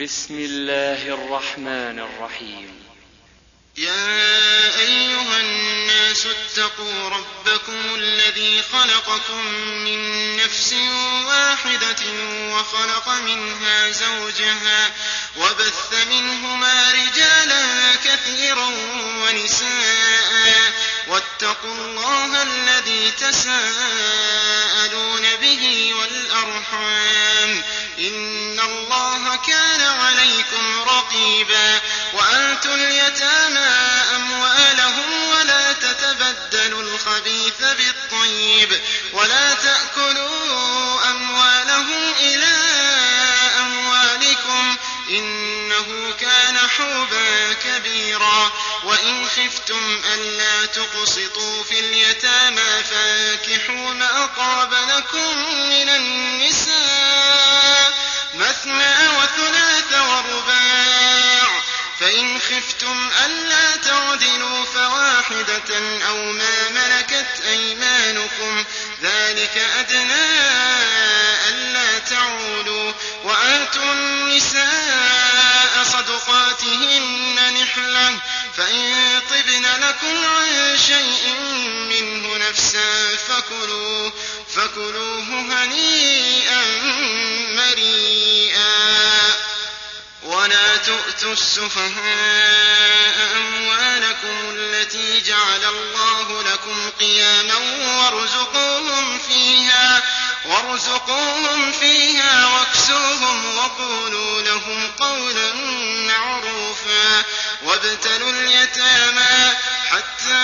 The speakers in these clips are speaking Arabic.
بسم الله الرحمن الرحيم. يا أيها الناس اتقوا ربكم الذي خلقكم من نفس واحدة وخلق منها زوجها وبث منهما رجالا كثيرا ونساء. واتقوا الله الذي تساءلون به والأرحام. إن الله كان عليكم رقيبا وأنتم اليتامى أموالهم ولا تتبدلوا الخبيث بالطيب ولا تأكلوا أموالهم إلى أموالكم إنه كان حوبا كبيرا وإن خفتم ألا تقسطوا في اليتامى فانكحوا ما طاب لكم من النساء مثنى وثلاث ورباع. فإن خفتم ألا تعدلوا فواحدة أو ما ملكت أيمانكم. ذلك أدنى ألا تعولوا وآتوا النساء صدقاتهن نحلة. فإن طبن لكم عن شيء منه نفسا فكلوه فكلوه هنيئا مريئا. ولا تؤتوا السفهاء أموالكم التي جعل الله لكم قياما وارزقوهم فيها وارزقوهم فيها واكسوهم وقولوا لهم قولا معروفا. وابتلوا اليتامى حتى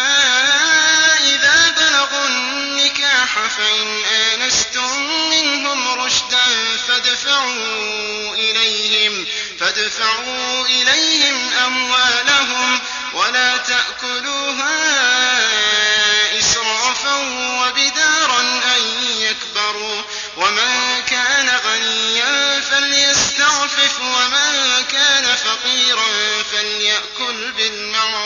إذا بلغوا النكاح فإن آنستم منهم رشدا فادفعوا إليهم فادفعوا إليهم أموالهم ولا تأكلوها إسرافا وبدارا أن يكبروا. ومن كان غنيا فليستعفف ومن كان فقيرا فليأكل بالمعروف.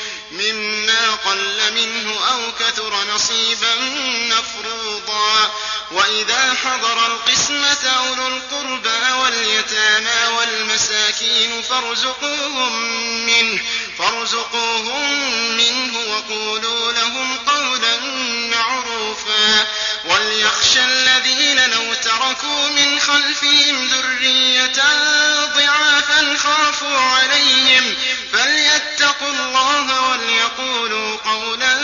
مما قل منه أو كثر نصيبا مفروضا. وإذا حضر القسمة أولو القربى واليتامى والمساكين فارزقوهم منه فارزقوهم منه وقولوا لهم قولا معروفا. وليخشى الذين لو تركوا من خلفهم ذرية ضعافا خافوا عليهم فليتقوا الله وليقولوا قولا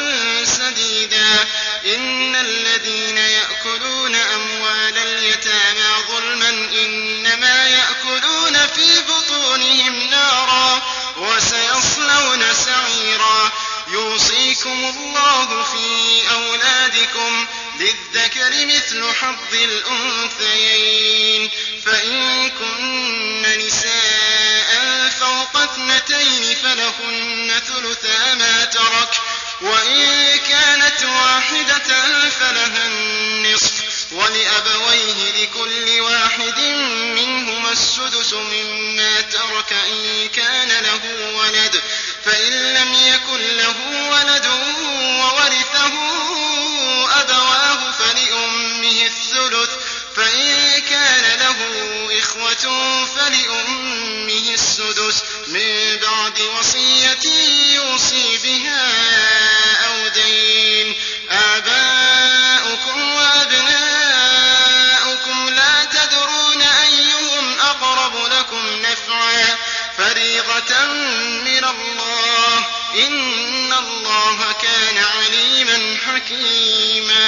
سديدا. إن الذين يأكلون أموال اليتامى ظلما إنما يأكلون في بطونهم نارا وسيصلون سعيرا. يوصيكم الله في أولادكم للذكر مثل حظ الأنثيين. فإن كن نساء فوق اثنتين فلهن ثلثا ما ترك وإن كانت واحدة فلها النصف ولأبويه لكل واحد منهما السدس مما ترك إن كان له ولد فإن لم يكن له ولد وورثه أبواه فلأمه الثلث فإن كان له إخوة فلأمه السدس من بعد وصية يوصي بها أو دين. آباؤكم وأبناؤكم لا تدرون أيهم أقرب لكم نفعا. فريضة من الله. إن الله كان عليما حكيما.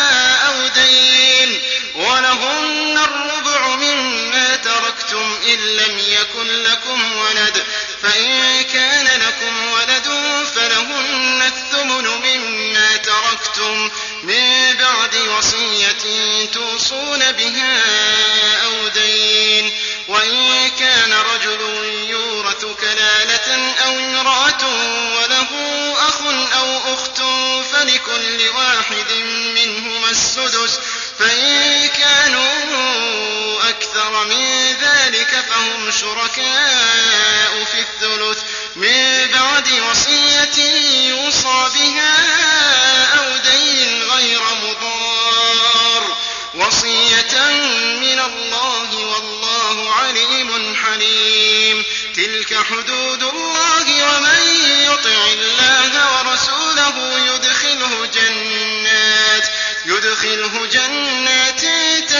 تركتم إن لم يكن لكم ولد فإن كان لكم ولد فلهن الثمن مما تركتم من بعد وصية توصون بها أو دين وإن كان رجل يورث كلالة أو امرأة وله أخ أو أخت فلكل واحد منهما السدس فإن كانوا أكثر من فهم شركاء في الثلث من بعد وصية يوصى بها أو دين غير مضار وصية من الله والله عليم حليم تلك حدود الله ومن يطع الله ورسوله يدخله جنات يدخله جنات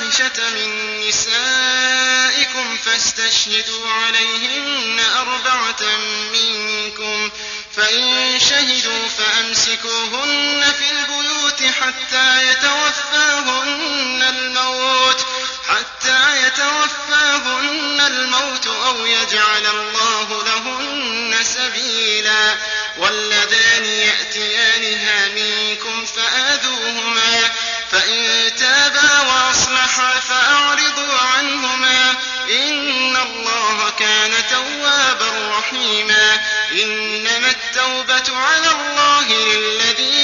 الفاحشة من نسائكم فاستشهدوا عليهن أربعة منكم. فإن شهدوا فأمسكوهن في البيوت حتى يتوفاهن الموت حتى يتوفاهن الموت أو يجعل الله لهن سبيلا. واللذان يأتيانها منكم فآذوهما فإن تابا وأصلحا فأعرضوا عنهما. إن الله كان توابا رحيما. إنما التوبة على الله للذين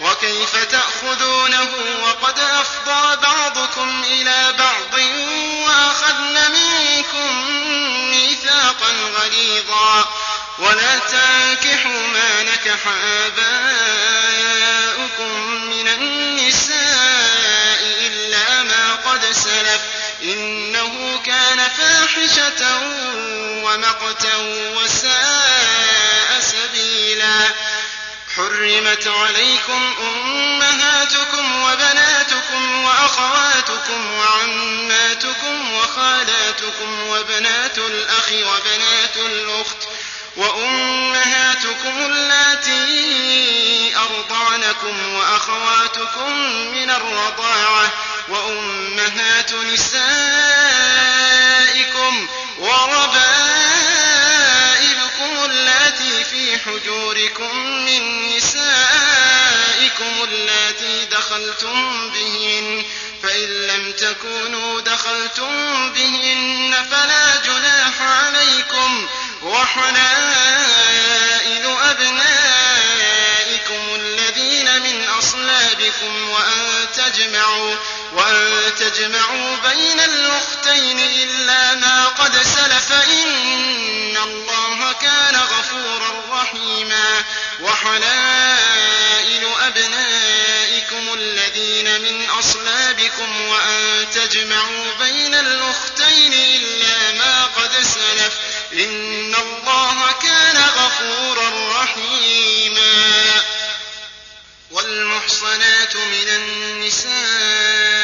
وكيف تأخذونه وقد أفضى بعضكم إلى بعض وأخذن منكم ميثاقا غليظا ولا تنكحوا ما نكح آباؤكم من النساء إلا ما قد سلف إنه كان فاحشة ومقتا وساء سبيلا حرمت عليكم أمهاتكم وبناتكم وأخواتكم وعماتكم وخالاتكم وبنات الأخ وبنات الأخت وأمهاتكم اللاتي أرضعنكم وأخواتكم من الرضاعة وأمهات نسائكم وربائبكم اللاتي في حجوركم من نسائكم اللاتي دخلتم بهن فإن لم تكونوا دخلتم بهن فلا جناح عليكم. وحلائل أبنائكم الذين أصلابكم وأن تجمعوا وأن تجمعوا بين الأختين إلا ما قد سلف إن الله كان غفورا رحيما وحلائل أبنائكم الذين من أصلابكم وأن تجمعوا بين الأختين إلا ما قد سلف إن الله كان غفورا رحيما والمحصنات من النساء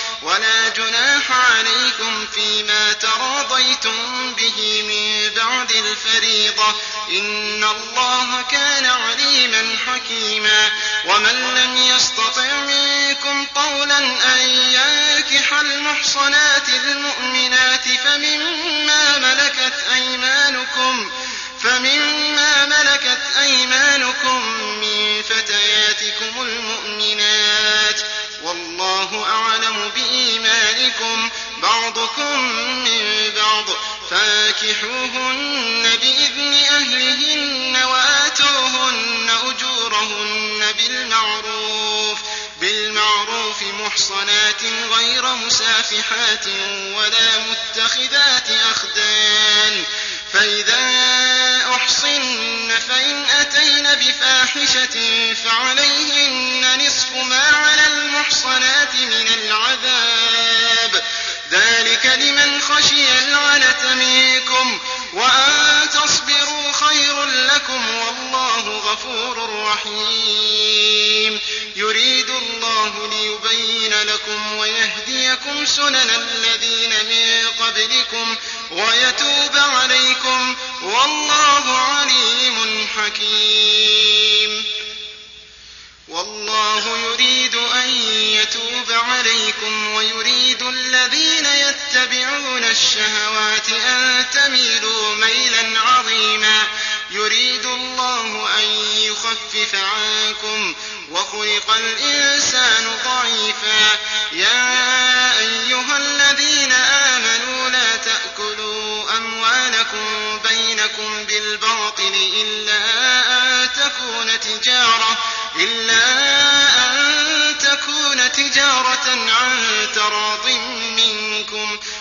ولا جناح عليكم فيما تراضيتم به من بعد الفريضة. إن الله كان عليما حكيما. ومن لم يستطع منكم قولا أن ينكح المحصنات المؤمنات فمما ملكت أيمانكم فمما ملكت أيمانكم من فتياتكم المؤمنات. والله أعلم بإيمانكم. بعضكم من بعض. فانكحوهن بإذن أهلهن وآتوهن أجورهن بالمعروف. بالمعروف محصنات غير مسافحات ولا متخذات أخدان. فإذا أحصن فإن أتين بفاحشة فعليهن نصف ما على المحصنات من العذاب. ذلك لمن خشي العنة منكم وأن تصبروا خير لكم والله غفور رحيم. يريد الله ليبين لكم ويهديكم سنن الذين من قبلكم ويتوب عليكم والله عليم حكيم. والله يريد أن يتوب عليكم ويريد الذين يتبعون الشهوات أن تميلوا ميلا عظيما. يريد الله أن يخفف عنكم وخلق الإنسان ضعيفا. يا أيها الذين آمنوا بينكم بالباطل إلا أن تكون تجارة إلا أن تكون تجارة عن تراض منكم.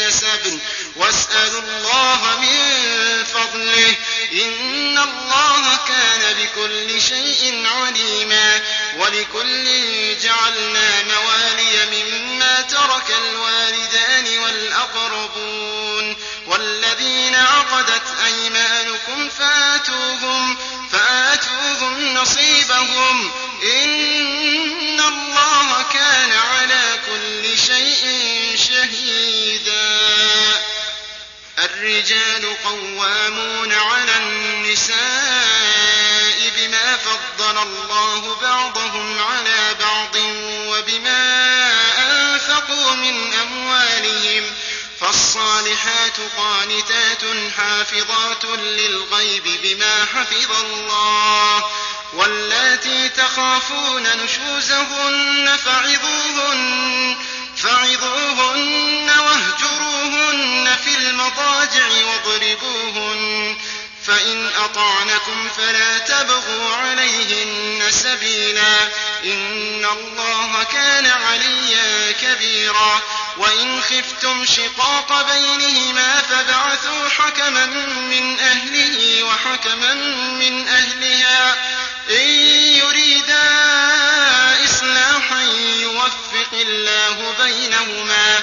اكتسبن واسألوا الله من فضله. إن الله كان بكل شيء عليما. ولكل جعلنا موالي مما ترك الوالدان والأقربون. والذين عقدت أيمانكم فآتوهم فآتوهم نصيبهم. إن الرجال قوامون على النساء بما فضل الله بعضهم على بعض وبما أنفقوا من أموالهم فالصالحات قانتات حافظات للغيب بما حفظ الله واللاتي تخافون نشوزهن فعظوهن فعظوهن واهجروهن في المضاجع واضربوهن فإن أطعنكم فلا تبغوا عليهن سبيلا. إن الله كان عليا كبيرا. وإن خفتم شقاق بينهما فابعثوا حكما من أهله وحكما من أهلها. إن يريدا إصلاحا يوفق الله بينهما.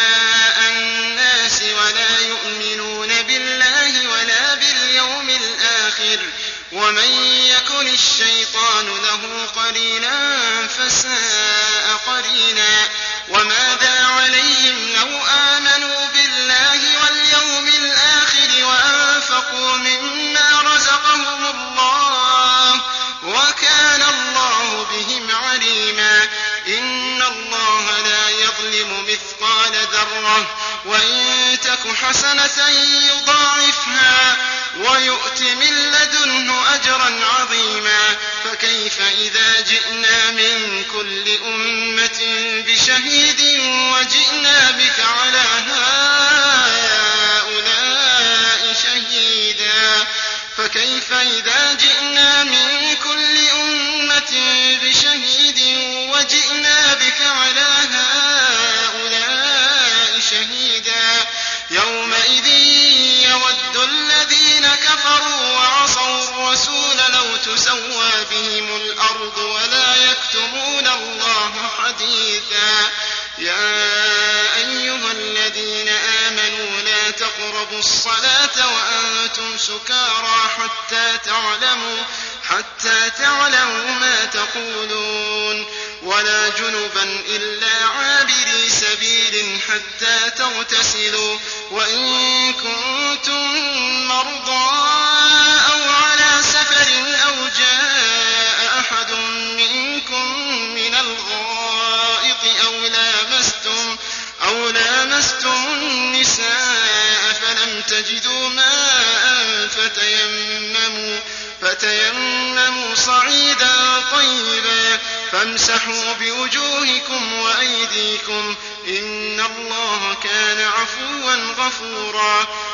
ومن يكن الشيطان له قرينا فساء قرينا وماذا عليهم لو آمنوا بالله واليوم الآخر وأنفقوا مما رزقهم الله وكان الله بهم عليما إن الله لا يظلم مثقال ذرة وإن تك حسنة يضاعفها ويؤت من لدنه أجرا عظيما فكيف إذا جئنا من كل أمة بشهيد وجئنا بك على هؤلاء شهيدا فكيف إذا جئنا من كل أمة بشهيد تسوى بهم الأرض ولا يكتمون الله حديثا. يا أيها الذين آمنوا لا تقربوا الصلاة وأنتم سكارى حتى تعلموا حتى تعلموا ما تقولون. ولا جنبا إلا عابري سبيل حتى تغتسلوا. وإن كنتم مرضى جاء أحد منكم من الغائط أو لامستم النساء فلم تجدوا ماء فتيمموا صعيدا طيبا فامسحوا بوجوهكم وأيديكم إن الله كان عفوا غفورا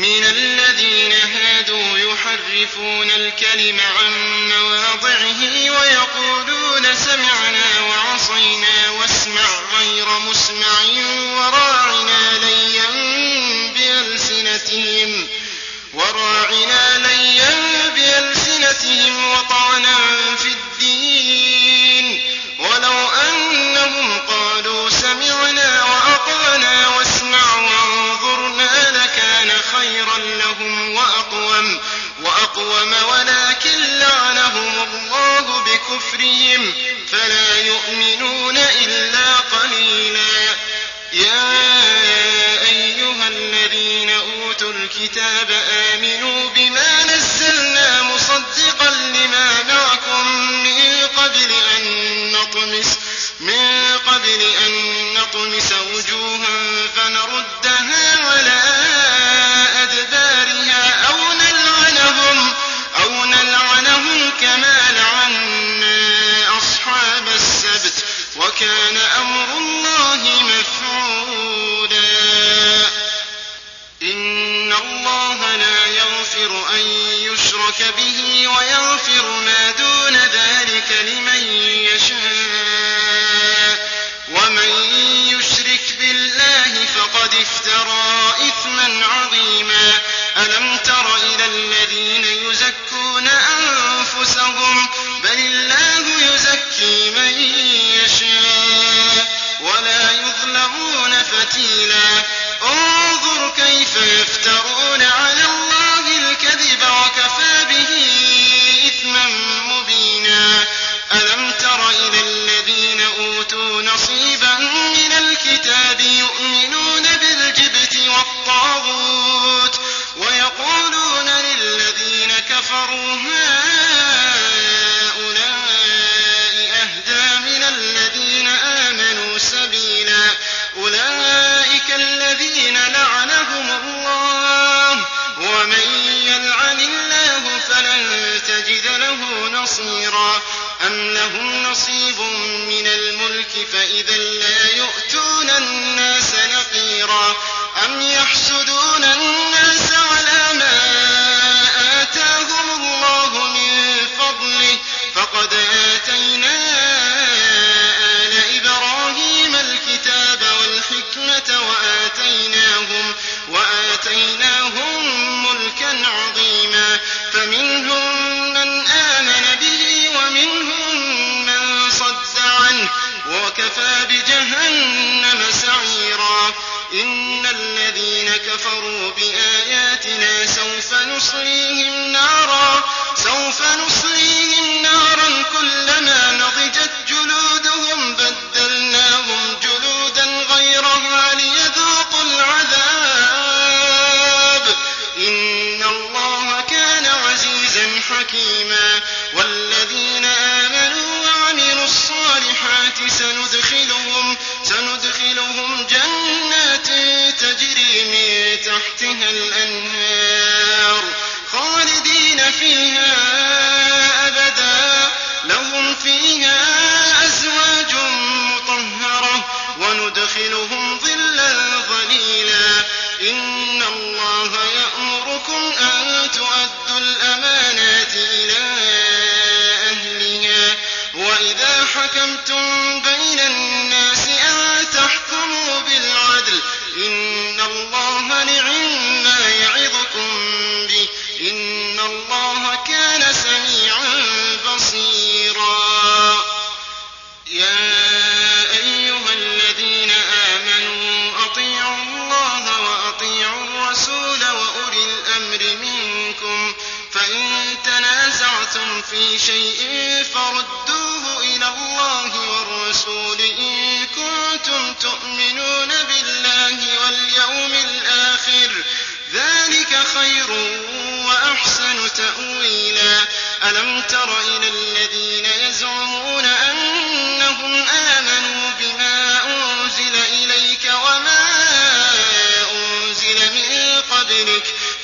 من الذين هادوا يحرفون الكلم عن مواضعه ويقولون سمعنا وعصينا واسمع غير مسمع وراعنا ليا بألسنتهم وراعنا ليا بألسنتهم وطعنا بكفرهم فلا يؤمنون إلا قليلا. يا أيها الذين أوتوا الكتاب آمنوا بما افترى إثما عظيما. ألم تر إلى الذين يزكون أنفسهم؟ بل الله يزكي من يشاء ولا يظلمون فتيلاً.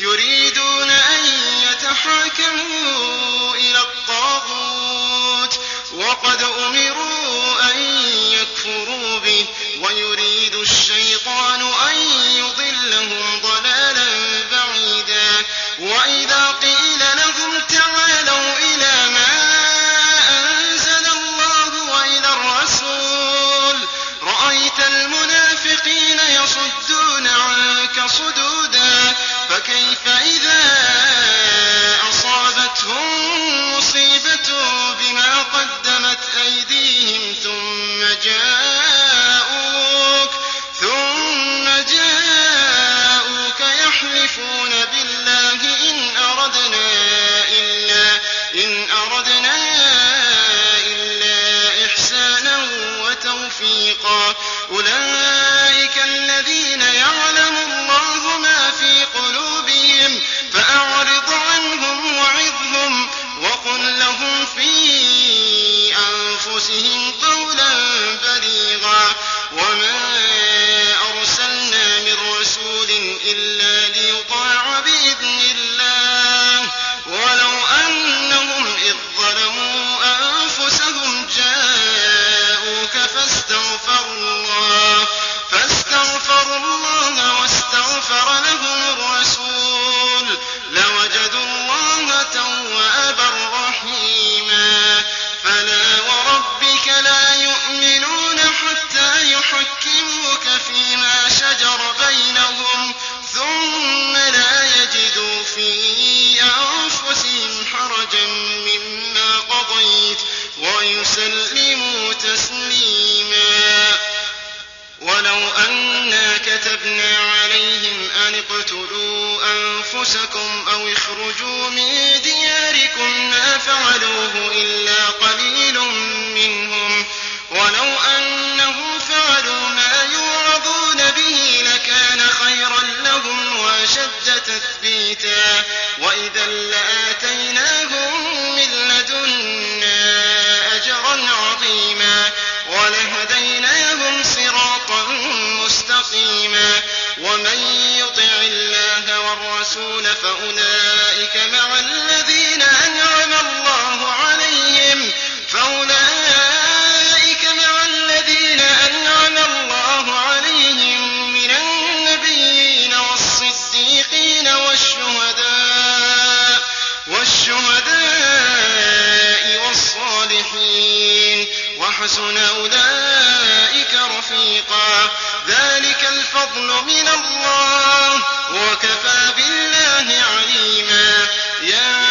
يريد أولئك الفضل من الله. وكفى بالله عليما. يا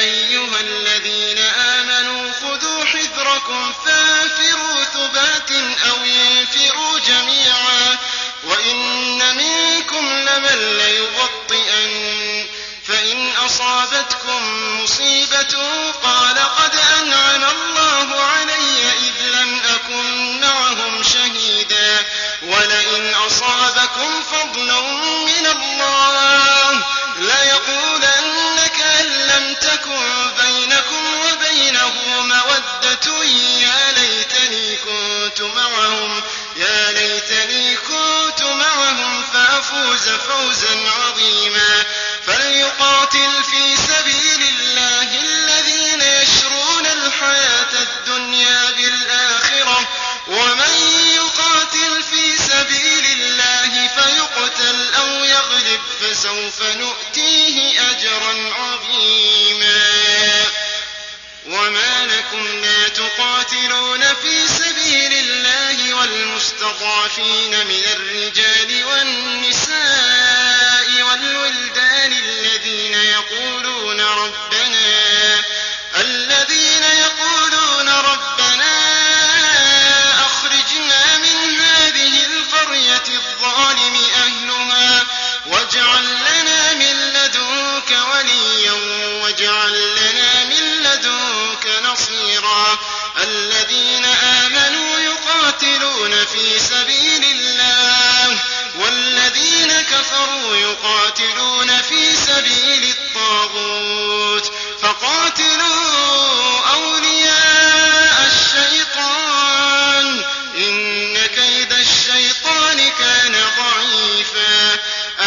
أيها الذين آمنوا خذوا حذركم فانفروا ثبات أو انفروا جميعا. وإن منكم لمن ليبطئن. فإن أصابتكم مصيبة قال قد أنعم الله علي إذ لم أكن معكم. ولئن أصابكم فضل من الله ليقولنك أن لم تكن بينكم وبينه مودة. يا ليتني كنت معهم يا ليتني كنت معهم فأفوز فوزا عظيما.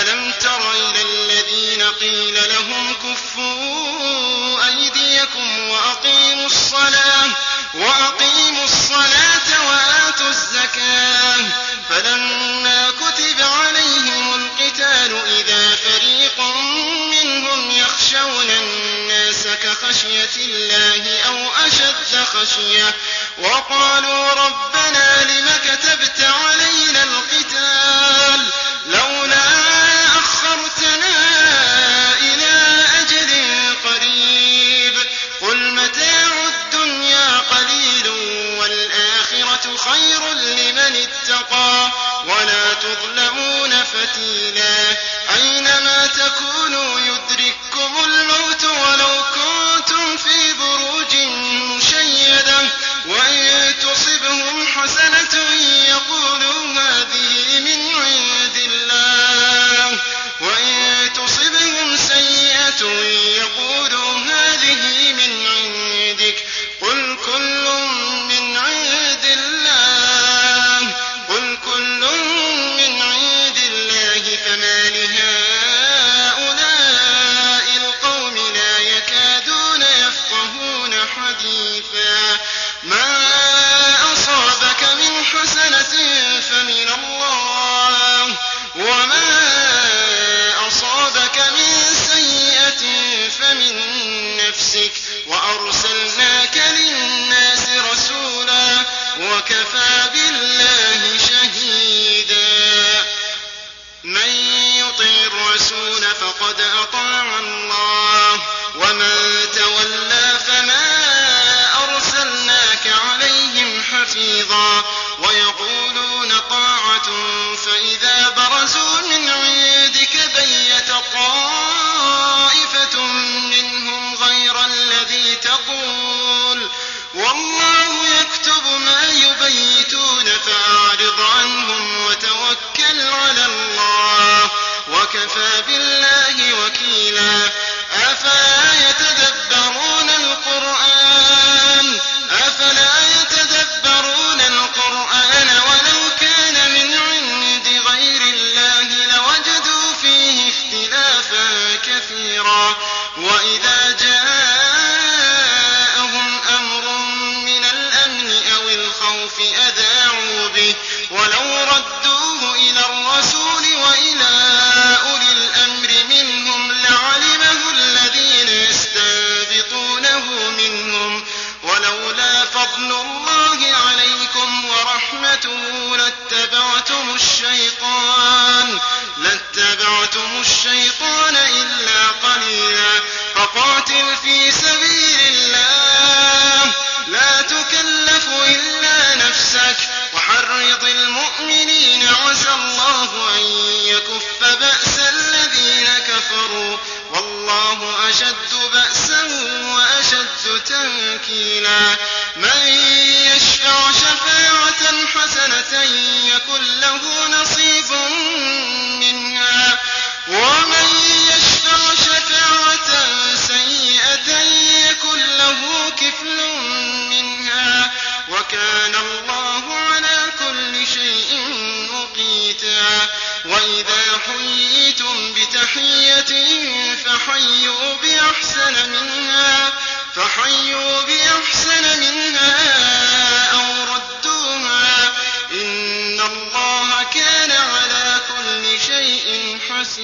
أَلَمْ تَرَ إِلَى الَّذِينَ قِيلَ لَهُمْ كُفُّوا أَيْدِيَكُمْ وَأَقِيمُوا الصَّلَاةَ وَأَقِيمُوا الصَّلَاةَ وَآتُوا الزَّكَاةَ فَلَمَّا كُتِبَ عَلَيْهِمُ الْقِتَالُ إِذَا فَرِيقٌ مِنْهُمْ يَخْشَوْنَ النَّاسَ كَخَشْيَةِ اللَّهِ أَوْ أَشَدَّ خَشْيَةً وَقَالُوا رَبَّنَا لِمَ كَتَبْتَ عَلَيْنَا الْقِتَالَ لَوْ طائفة منهم غير الذي تقول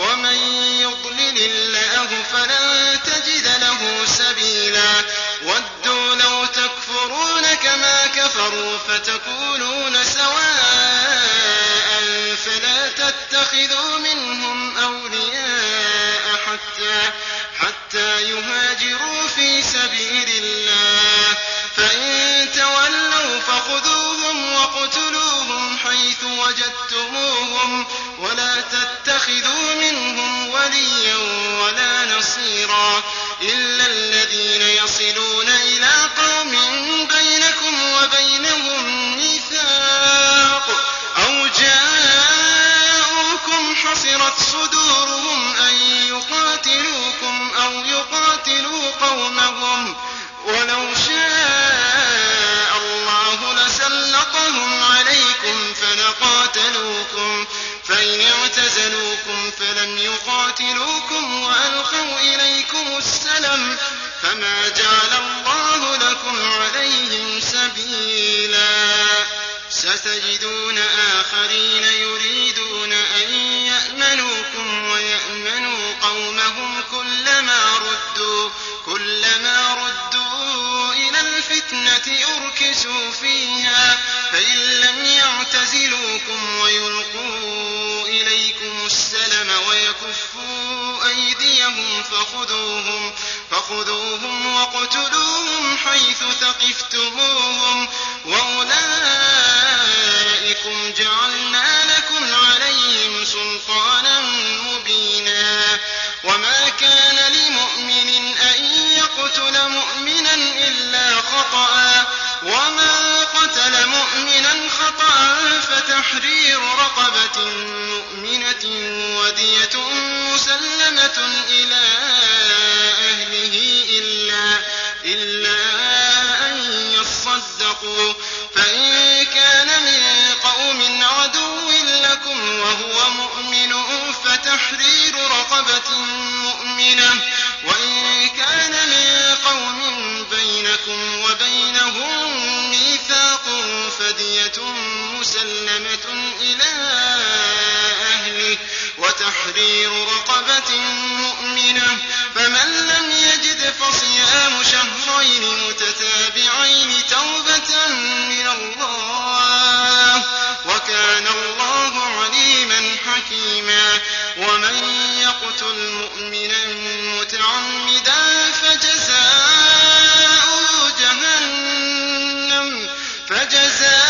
ومن يضلل الله فلن تجد له سبيلا. ودوا لو تكفرون كما كفروا فتكونون سواء فلا تتخذوا منهم أولياء حتى حتى يهاجروا في سبيل الله. فخذوهم واقتلوهم حيث وجدتموهم ولا تتخذوا منهم وليا ولا نصيرا إلا الذين يصلون إلى قوم بينكم وبينهم ميثاق أو جاءوكم حصرت صدورهم أن يقاتلوكم أو يقاتلوا قومهم ولو شاء اعتزلوكم فلم يقاتلوكم وألقوا إليكم السلم فما جعل الله لكم عليهم سبيلا ستجدون آخرين يريدون أن يأمنوكم ويأمنوا قومهم كلما ردوا كلما ردوا إلى الفتنة أركسوا فيها فإن لم يعتزلوكم ويلقوا إليكم السلم ويكفوا أيديهم فخذوهم فخذوهم واقتلوهم حيث ثقفتموهم. وأولئكم جعلنا لكم عليهم سلطانا مبينا. وما كان لمؤمن أن يقتل مؤمنا إلا خطأ ومن قتل مؤمنا خطأ فتحرير رقبة مؤمنة ودية مسلمة إلى أهله إلا إلا أن يصدقوا. فإن وهو مؤمن فتحرير رقبة مؤمنة. وإن كان من قوم بينكم وبينهم ميثاق فدية مسلمة إلى أهله. وتحرير رقبة مؤمنة. فمن لم يجد فصيام شهرين متتابعين توبة من الله. وكان الله حكيما ومن يقتل مؤمنا متعمدا فجزاؤه جهنم فجزاؤه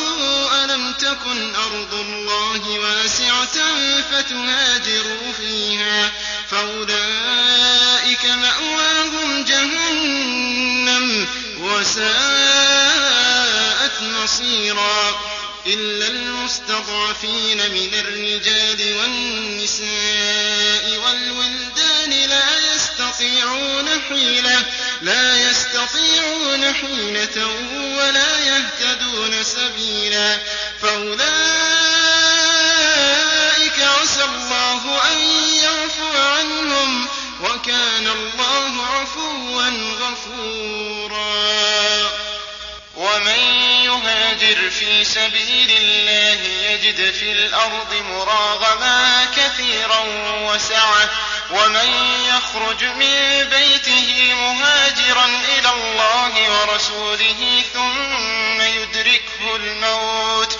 تكن أرض الله واسعة فتهاجروا فيها فأولئك مأواهم جهنم وساءت مصيرا إلا المستضعفين من الرجال والنساء والولدان لا يستطيعون حيلة لا يستطيعون حيلة ولا يهتدون سبيلا فأولئك عسى الله أن يعفو عنهم وكان الله عفوا غفورا. ومن يهاجر في سبيل الله يجد في الأرض مراغما كثيرا وسعة. ومن يخرج من بيته مهاجرا إلى الله ورسوله ثم يدركه الموت.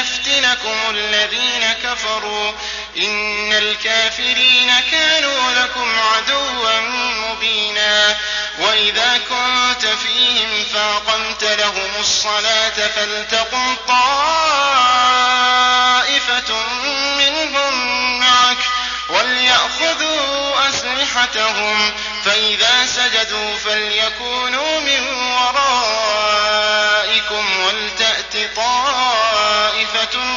يفتنكم الذين كفروا. إن الكافرين كانوا لكم عدوا مبينا. وإذا كنت فيهم فأقمت لهم الصلاة فلتقم طائفة منهم معك وليأخذوا أسلحتهم. فإذا سجدوا فليكونوا من ورائكم ولتأت طائفة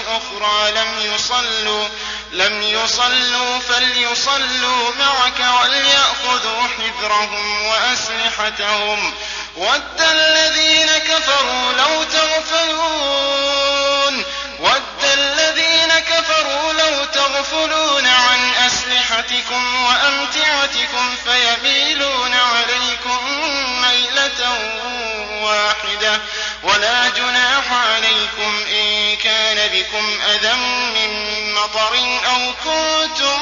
أخرى لم يصلوا لم يصلوا فليصلوا معك وليأخذوا حذرهم وأسلحتهم. ود الذين كفروا لو تغفلون ود الذين كفروا لو تغفلون عن أسلحتكم وأمتعتكم فيميلون عليكم ميلة واحدة. ولا جناح عليكم إن كان بكم أذى من مطر أو كنتم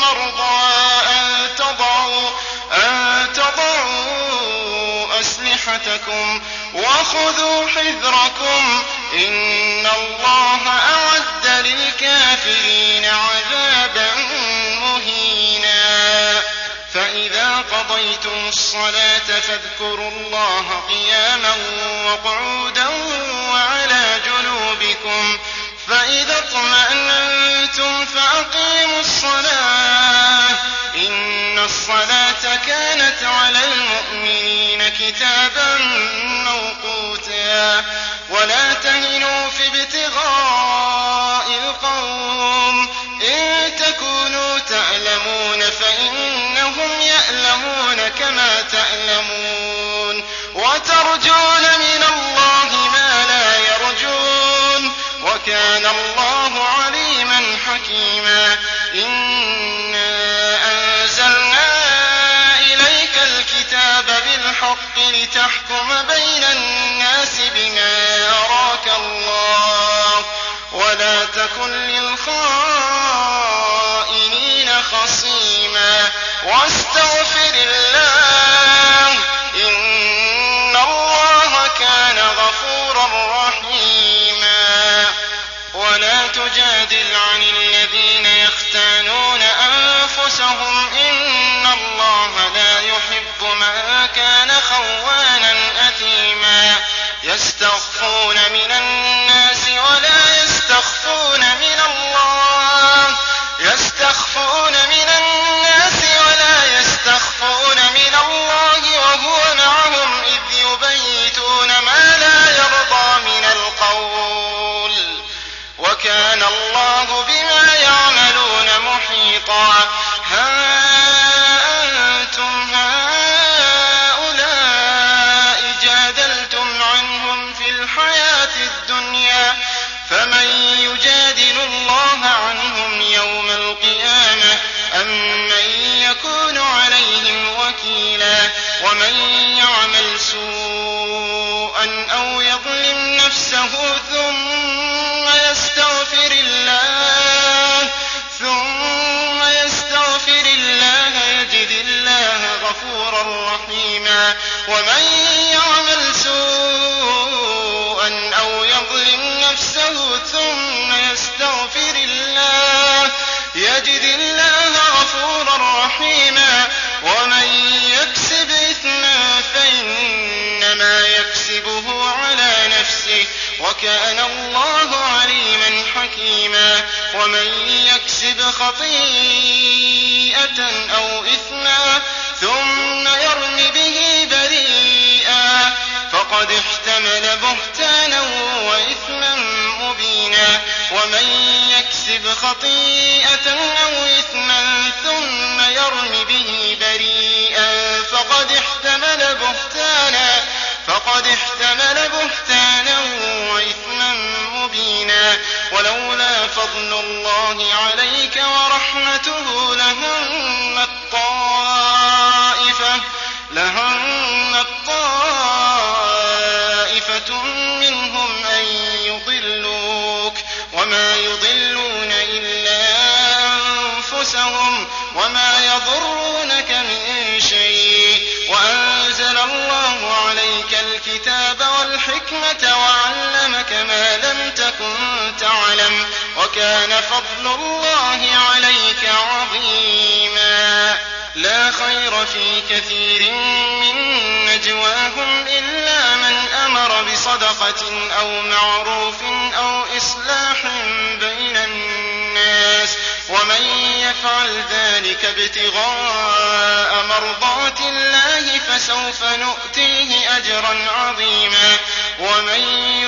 مرضى أن تضعوا, أن تضعوا أسلحتكم وخذوا حذركم إن الله أعد للكافرين عذابا مهينا. فإذا قضيتم الصلاة فاذكروا الله قياما وقعودا وعلى جنوبكم فإذا اطمأننتم فأقيموا الصلاة إن الصلاة كانت على المؤمنين كتابا موقوتا ولا تهنوا في ابتغاء القوم إن تكونوا تألمون فإنهم يألمون كما تألمون وترجون وكان الله عليما حكيما. إنا أنزلنا إليك الكتاب بالحق لتحكم بين الناس بما أراك الله ولا تكن للخائنين خصيما واستغفر الله إن ولا تجادل عن الذين يختانون أنفسهم إن الله لا يحب من كان خوانا أثيما. يستخفون من الناس ولا يستخفون من الله. يستخفون القيامة أم من يكون عليهم وكيلا ومن يعمل سوءا أو يظلم نفسه ثم وكان الله عليما حكيما ومن يكسب خطيئة أو إثما ثم يرم به بريئا فقد احتمل بهتانا وإثما مبينا ومن يكسب خطيئة أو إثما ثم يرم به بريئا فقد احتمل بهتانا فقد احتمل بهتانا وإثما مبينا ولولا فضل الله عليك ورحمته لهمت طائفة لهمت طائفة منهم أن يضلوك وما يضلون إلا أنفسهم وما يضرونك من شيء وأنزل الله عليك الكتاب والحكمة وعلمك ما لم تكن تعلم وكان فضل الله عليك عظيما. لا خير في كثير من نجواهم إلا من أمر بصدقة أو معروف أو إصلاح بين الناس. ومن يفعل ذلك ابتغاء مرضات الله فسوف نؤتيه أجرا عظيما. ومن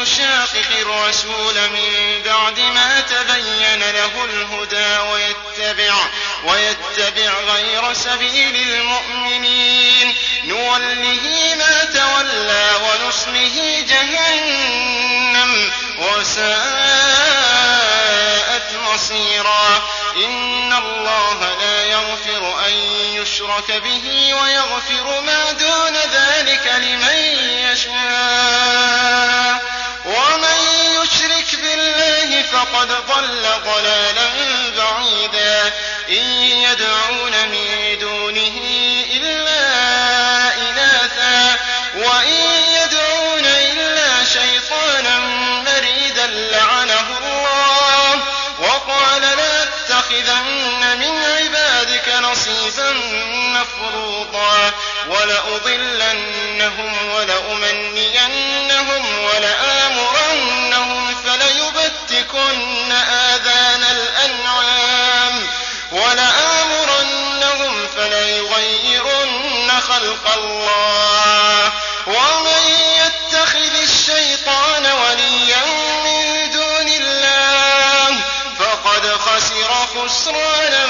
يشاقق الرسول من بعد ما تبين له الهدى ويتبع ويتبع غير سبيل المؤمنين. نوله ما تولى ونصله جهنم. وساءت مصيرا. إن الله لا يغفر يشرك به ويغفر ما دون ذلك لمن يشاء. ومن يشرك بالله فقد ضل ضلالا يدعون من دونه إلا إناثا. وإن يدعون إلا شيطانا مريدا لعنه الله. وقال لأتخذن نصيبا مفروضا ولأضلنهم ولأمنينهم ولآمرنهم فليبتكن آذان الأنعام ولآمرنهم فليغيرن خلق الله ومن يتخذ الشيطان وليا خسر خسرانا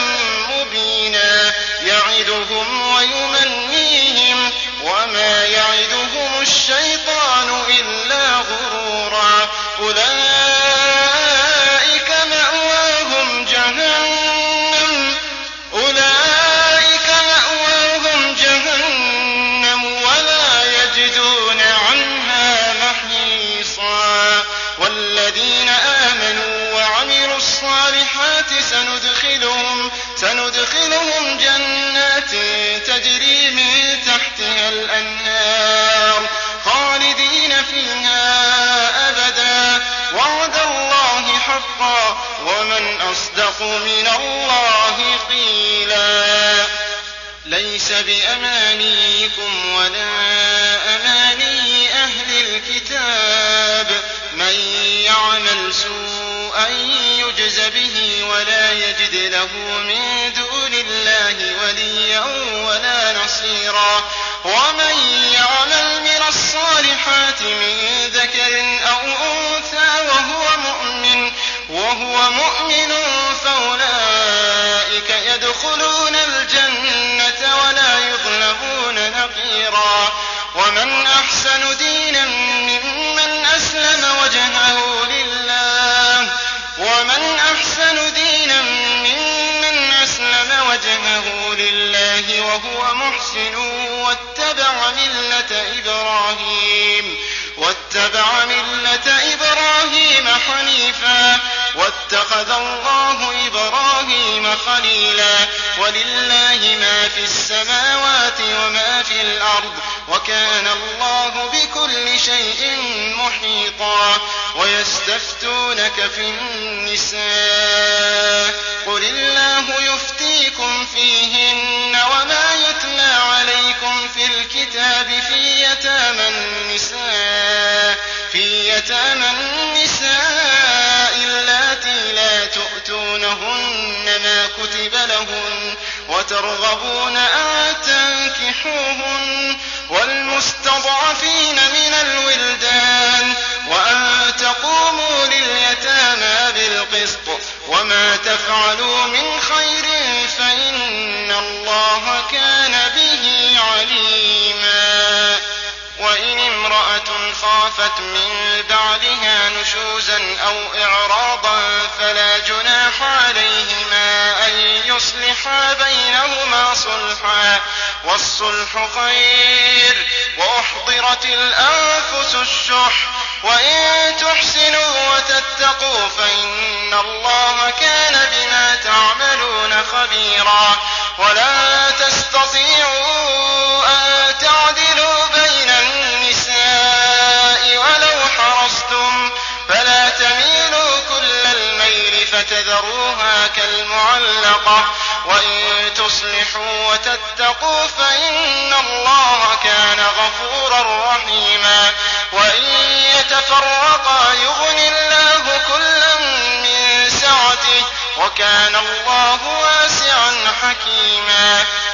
مبينا. يعدهم ويمنيهم. وما يعدهم الشيطان إلا غرورا. أولئك حقا ومن أصدق من الله قيلا. ليس بأمانيكم ولا أماني أهل الكتاب. من يعمل سوءا يجز به ولا يجد له من دون الله وليا ولا نصيرا. ومن يعمل من الصالحات من ذكر أو أنثى وهو مؤمن وهو مؤمن فأولئك يدخلون الجنة ولا يظلمون نقيرا. ومن أحسن دينا ممن أسلم وجهه لله. ومن أحسن دينا ممن أسلم وجهه لله وهو محسن واتبع ملة إبراهيم. واتبع ملة إبراهيم حنيفا. واتخذ الله إبراهيم خليلا ولله ما في السماوات وما في الأرض وكان الله بكل شيء محيطا ويستفتونك في النساء قل الله يفتيكم فيهن وما يتلى عليكم في الكتاب في يتامى النساء في يتامى النساء تؤتونهن ما كتب لهن وترغبون أن تنكحوهن والمستضعفين من الولدان وأن تقوموا لليتامى بالقسط وما تفعلوا من خير فإن الله كان خافت من بعدها نشوزا أو إعراضا فلا جناح عليهما أن يصلحا بينهما صلحا والصلح خير وأحضرت الأنفس الشح وإن تحسنوا وتتقوا فإن الله كان بما تعملون خبيرا ولا تستطيعوا أن تعدلوا بين النساء الميل فتذروها كالمعلقة وإن تصلحوا وتتقوا فإن الله كان غفورا رحيما وإن يتفرقا يغن الله كلا من سعته وكان الله واسعا حكيما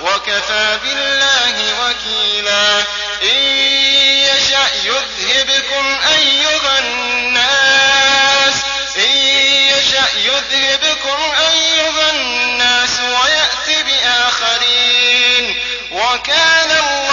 وكفى بالله وكيلا. إن يشأ يذهبكم أيها الناس. إن يشأ يذهبكم أيها الناس ويأت بآخرين. وكان الله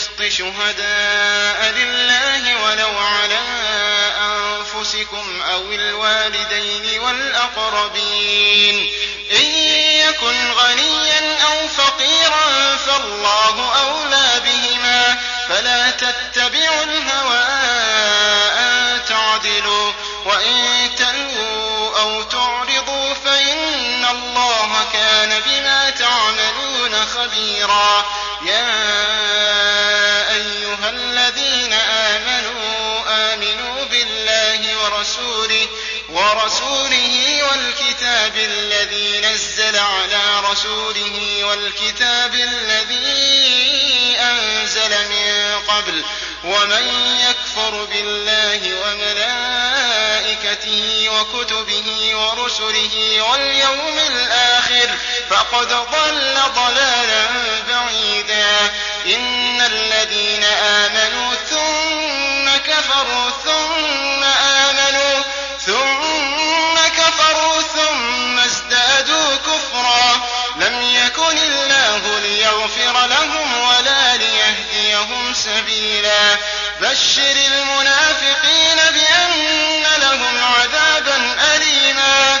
بالقسط شهداء لله ولو على أنفسكم أو الوالدين والأقربين. إن يكن غنيا أو فقيرا فالله أولى بهما. فلا تتبعوا الهوى أن تعدلوا. وإن تلووا أو تعرضوا فإن الله كان بما تعملون خبيرا. ورسوله والكتاب الذي نزل على رسوله والكتاب الذي أنزل من قبل ومن يكفر بالله وملائكته وكتبه ورسله واليوم الآخر فقد ضل ضلالا بعيدا. إن الذين آمنوا ثم كفروا ثم آمنوا ثم لم يكن الله ليغفر لهم ولا ليهديهم سبيلا. بشر المنافقين بأن لهم عذابا أليما.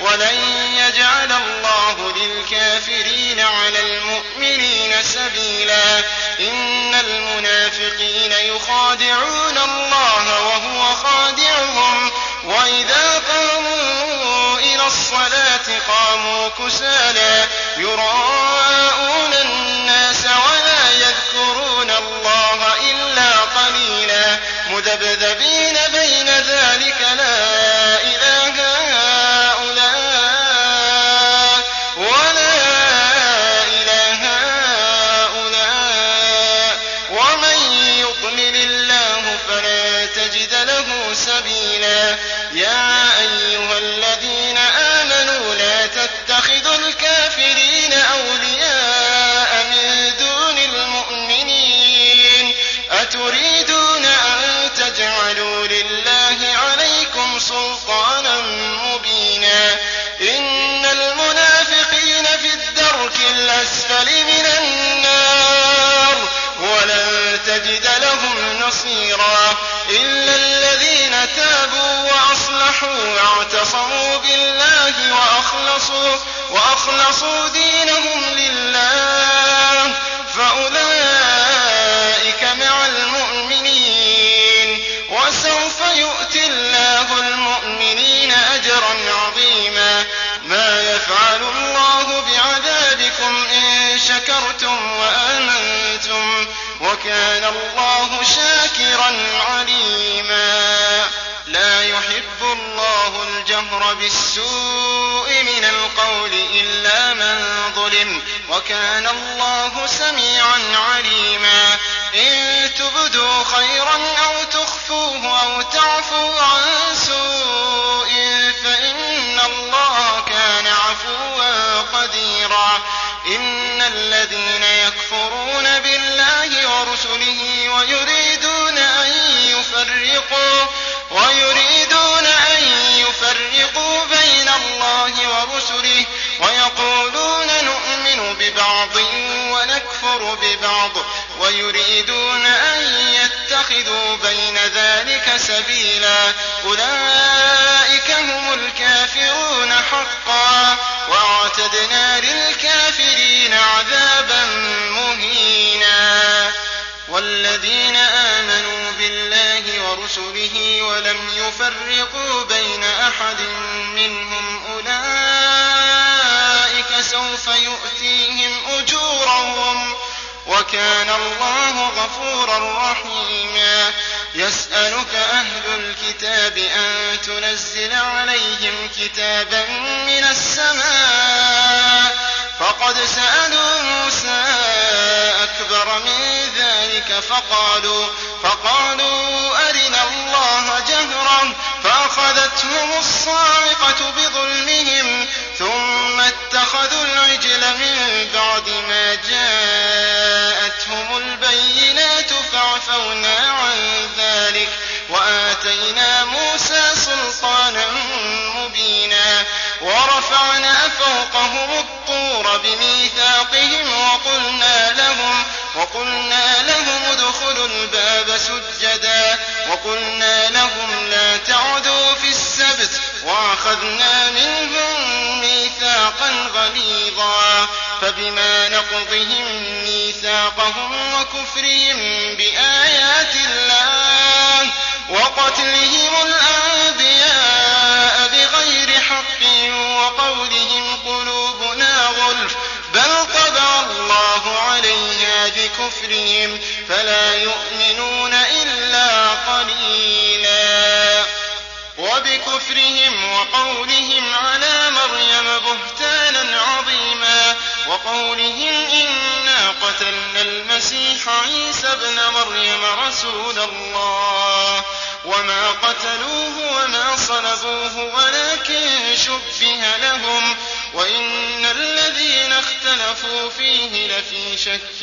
ولن يجعل الله للكافرين على المؤمنين سبيلا إن المنافقين يخادعون الله وهو خادعهم وإذا قاموا إلى الصلاة قاموا كسالى يراءون الناس ولا يذكرون الله إلا قليلا مذبذبين بين ذلك واعتصموا بالله وأخلصوا, وأخلصوا دينهم لله فأولئك مع المؤمنين وسوف يؤتي الله المؤمنين أجرا عظيما ما يفعل الله بعذابكم إن شكرتم وآمنتم وكان الله شاكرا عليما يحب الله الجهر بالسوء من القول إلا من ظلم وكان الله سميعا عليما إن تبدوا خيرا أو تخفوه أو تعفوا عن سوء فإن الله كان عفوا قديرا إن الذين يكفرون بالله ورسله ويريدون أن يفرقوا ويريدون أن يفرقوا بين الله ورسله ويقولون نؤمن ببعض ونكفر ببعض ويريدون أن يتخذوا بين ذلك سبيلا أولئك هم الكافرون حقا وأعتدنا للكافرين عذابا مهينا ورسله ولم يفرقوا بين أحد منهم أولئك سوف يؤتيهم أجورهم وكان الله غفورا رحيما. يسألك أهل الكتاب أن تنزل عليهم كتابا من السماء فقد سألوا موسى أكبر من ذلك فقالوا أرنا الله جهرا فأخذتهم الصاعقة بظلمهم ثم اتخذوا العجل من بعد ما جاءتهم البينات فعفونا عن ذلك وآتينا موسى سلطانا مبينا ورفعنا فوقهم الطور بميثاقهم وقلنا لهم وقلنا لهم ادخلوا الباب سجدا. وقلنا لهم لا تعدوا في السبت وأخذنا منهم ميثاقا غليظا. فبما نقضهم ميثاقهم وكفرهم بآيات الله وقتلهم الأنبياء بغير حق وقولهم بكفرهم فلا يؤمنون إلا قليلا. وبكفرهم وقولهم على مريم بهتانا عظيما. وقولهم إنا قتلنا المسيح عيسى ابن مريم رسول الله. وما قتلوه وما صلبوه ولكن شبه لهم. وإن الذين اختلفوا فيه لفي شك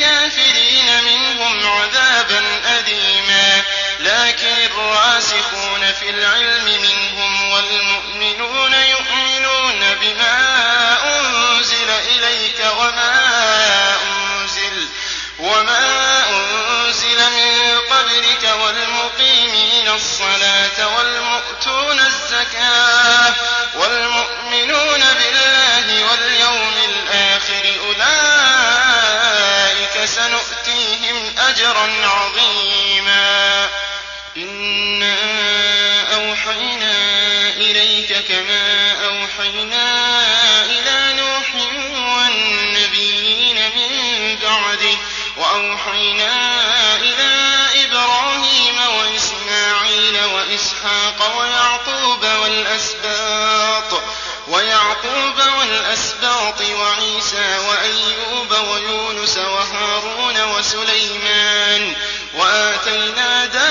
في العلم منهم والمؤمنون يؤمنون بما أنزل إليك وما أنزل وما أنزل من قبلك والمقيمين الصلاة والمؤتون الزكاة والمؤمنون بالله واليوم الآخر أولئك سنؤتيهم أجرا عظيما إنا أوحينا إليك كما أوحينا إلى نوح والنبيين من بعده وأوحينا إلى إبراهيم وإسماعيل وإسحاق ويعقوب والأسباط وعيسى وأيوب ويونس وهارون وسليمان وآتينا داود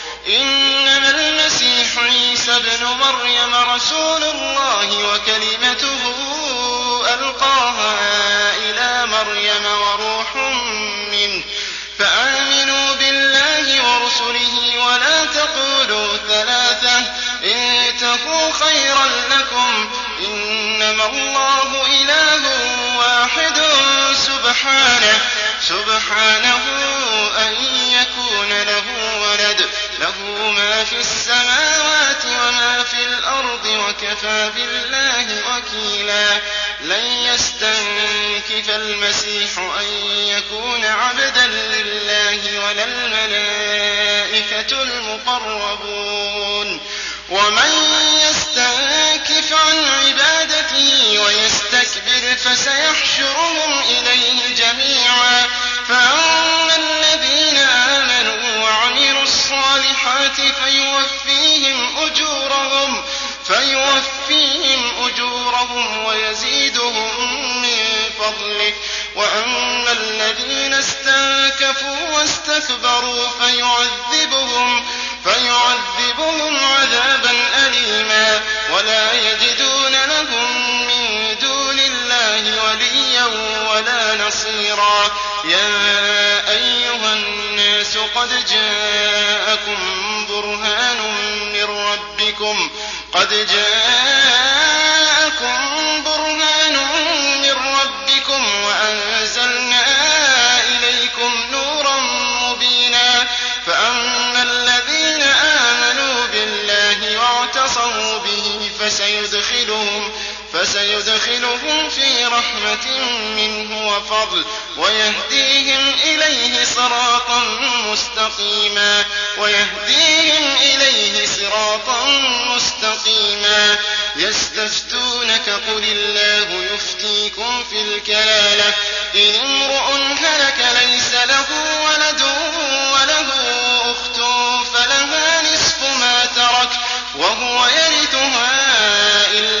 إنما المسيح عيسى ابن مريم رسول الله وكلمته ألقاها إلى مريم وروح منه. فآمنوا بالله ورسله ولا تقولوا ثلاثة. انتهوا خيرا لكم. إنما الله إله واحد سبحانه. سبحانه أن يكون له ولد. له ما في السماوات وما في الأرض وكفى بالله وكيلا. لن يستنكف المسيح أن يكون عبدا لله ولا الملائكة المقربون. ومن يستنكف عن عبادته ويستكبر فسيحشرهم إليه جميعا فأما الذين آمنوا وعملوا الصالحات فيوفيهم أجورهم فيوفيهم أجورهم ويزيدهم من فضله وأما الذين استنكفوا واستكبروا فيعذبهم يا أيها الناس قد جاءكم برهان من ربكم. وأنزلنا إليكم نورا مبينا. فأما الذين آمنوا بالله واعتصموا به فسيدخلهم فسيدخلهم في رحمة منه وفضل ويهديهم إليه صراطا مستقيما ويهديهم إليه صراطا مستقيما يستفتونك قل الله يفتيكم في الكلالة إن امرؤ هلك ليس له ولد وله أخت فلها نصف ما ترك وهو يرثها إن لم